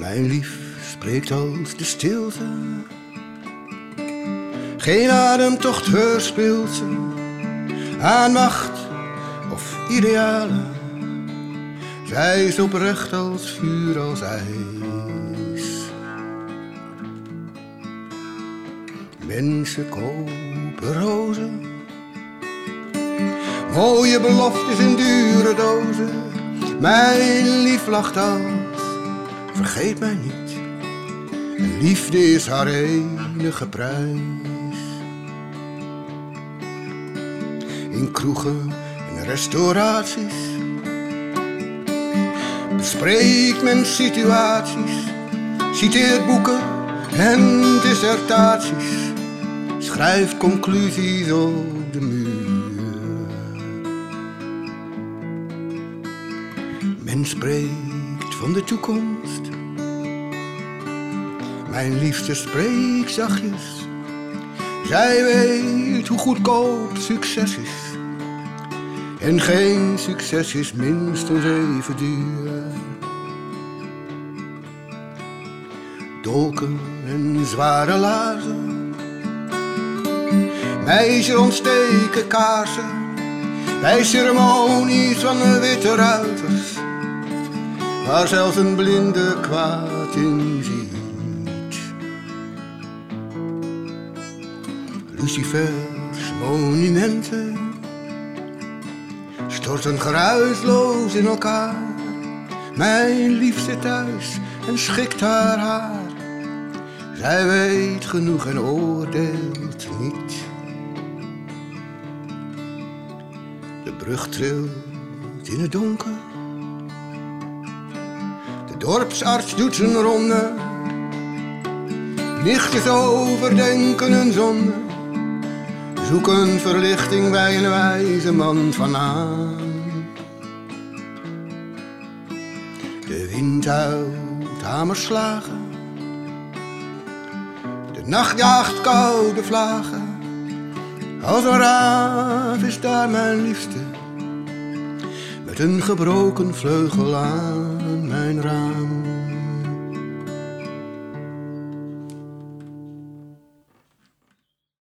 Mijn lief spreekt als de stilte. Geen ademtocht verspeelt ze aan macht of idealen. Zij is oprecht als vuur als ijs. Mensen kopen rozen. Mooie beloftes in dure dozen. Mijn lief lacht als, vergeet mij niet. Liefde is haar enige prijs. In kroegen en restauraties bespreekt men situaties, citeert boeken en dissertaties, schrijft conclusies op de muur. Men spreekt van de toekomst. Mijn liefste spreekt zachtjes. Zij weet hoe goedkoop succes is. En geen succes is minstens even duur. Dolken en zware laarzen. Meisjes ontsteken kaarsen. Bij ceremonies van de witte ruiters. Waar zelfs een blinde kwaad in ziet. Lucifers monumenten storten geruisloos in elkaar. Mijn lief zit thuis en schikt haar haar. Zij weet genoeg en oordeelt niet. De brug trilt in het donker. Dorpsarts doet zijn ronde. Nichtjes overdenken hun zonde. Zoeken verlichting bij een wijze man vanaan. De wind huilt hamerslagen. De nacht jaagt koude vlagen. Als een raaf is daar mijn liefste. Met een gebroken vleugel aan mijn raam.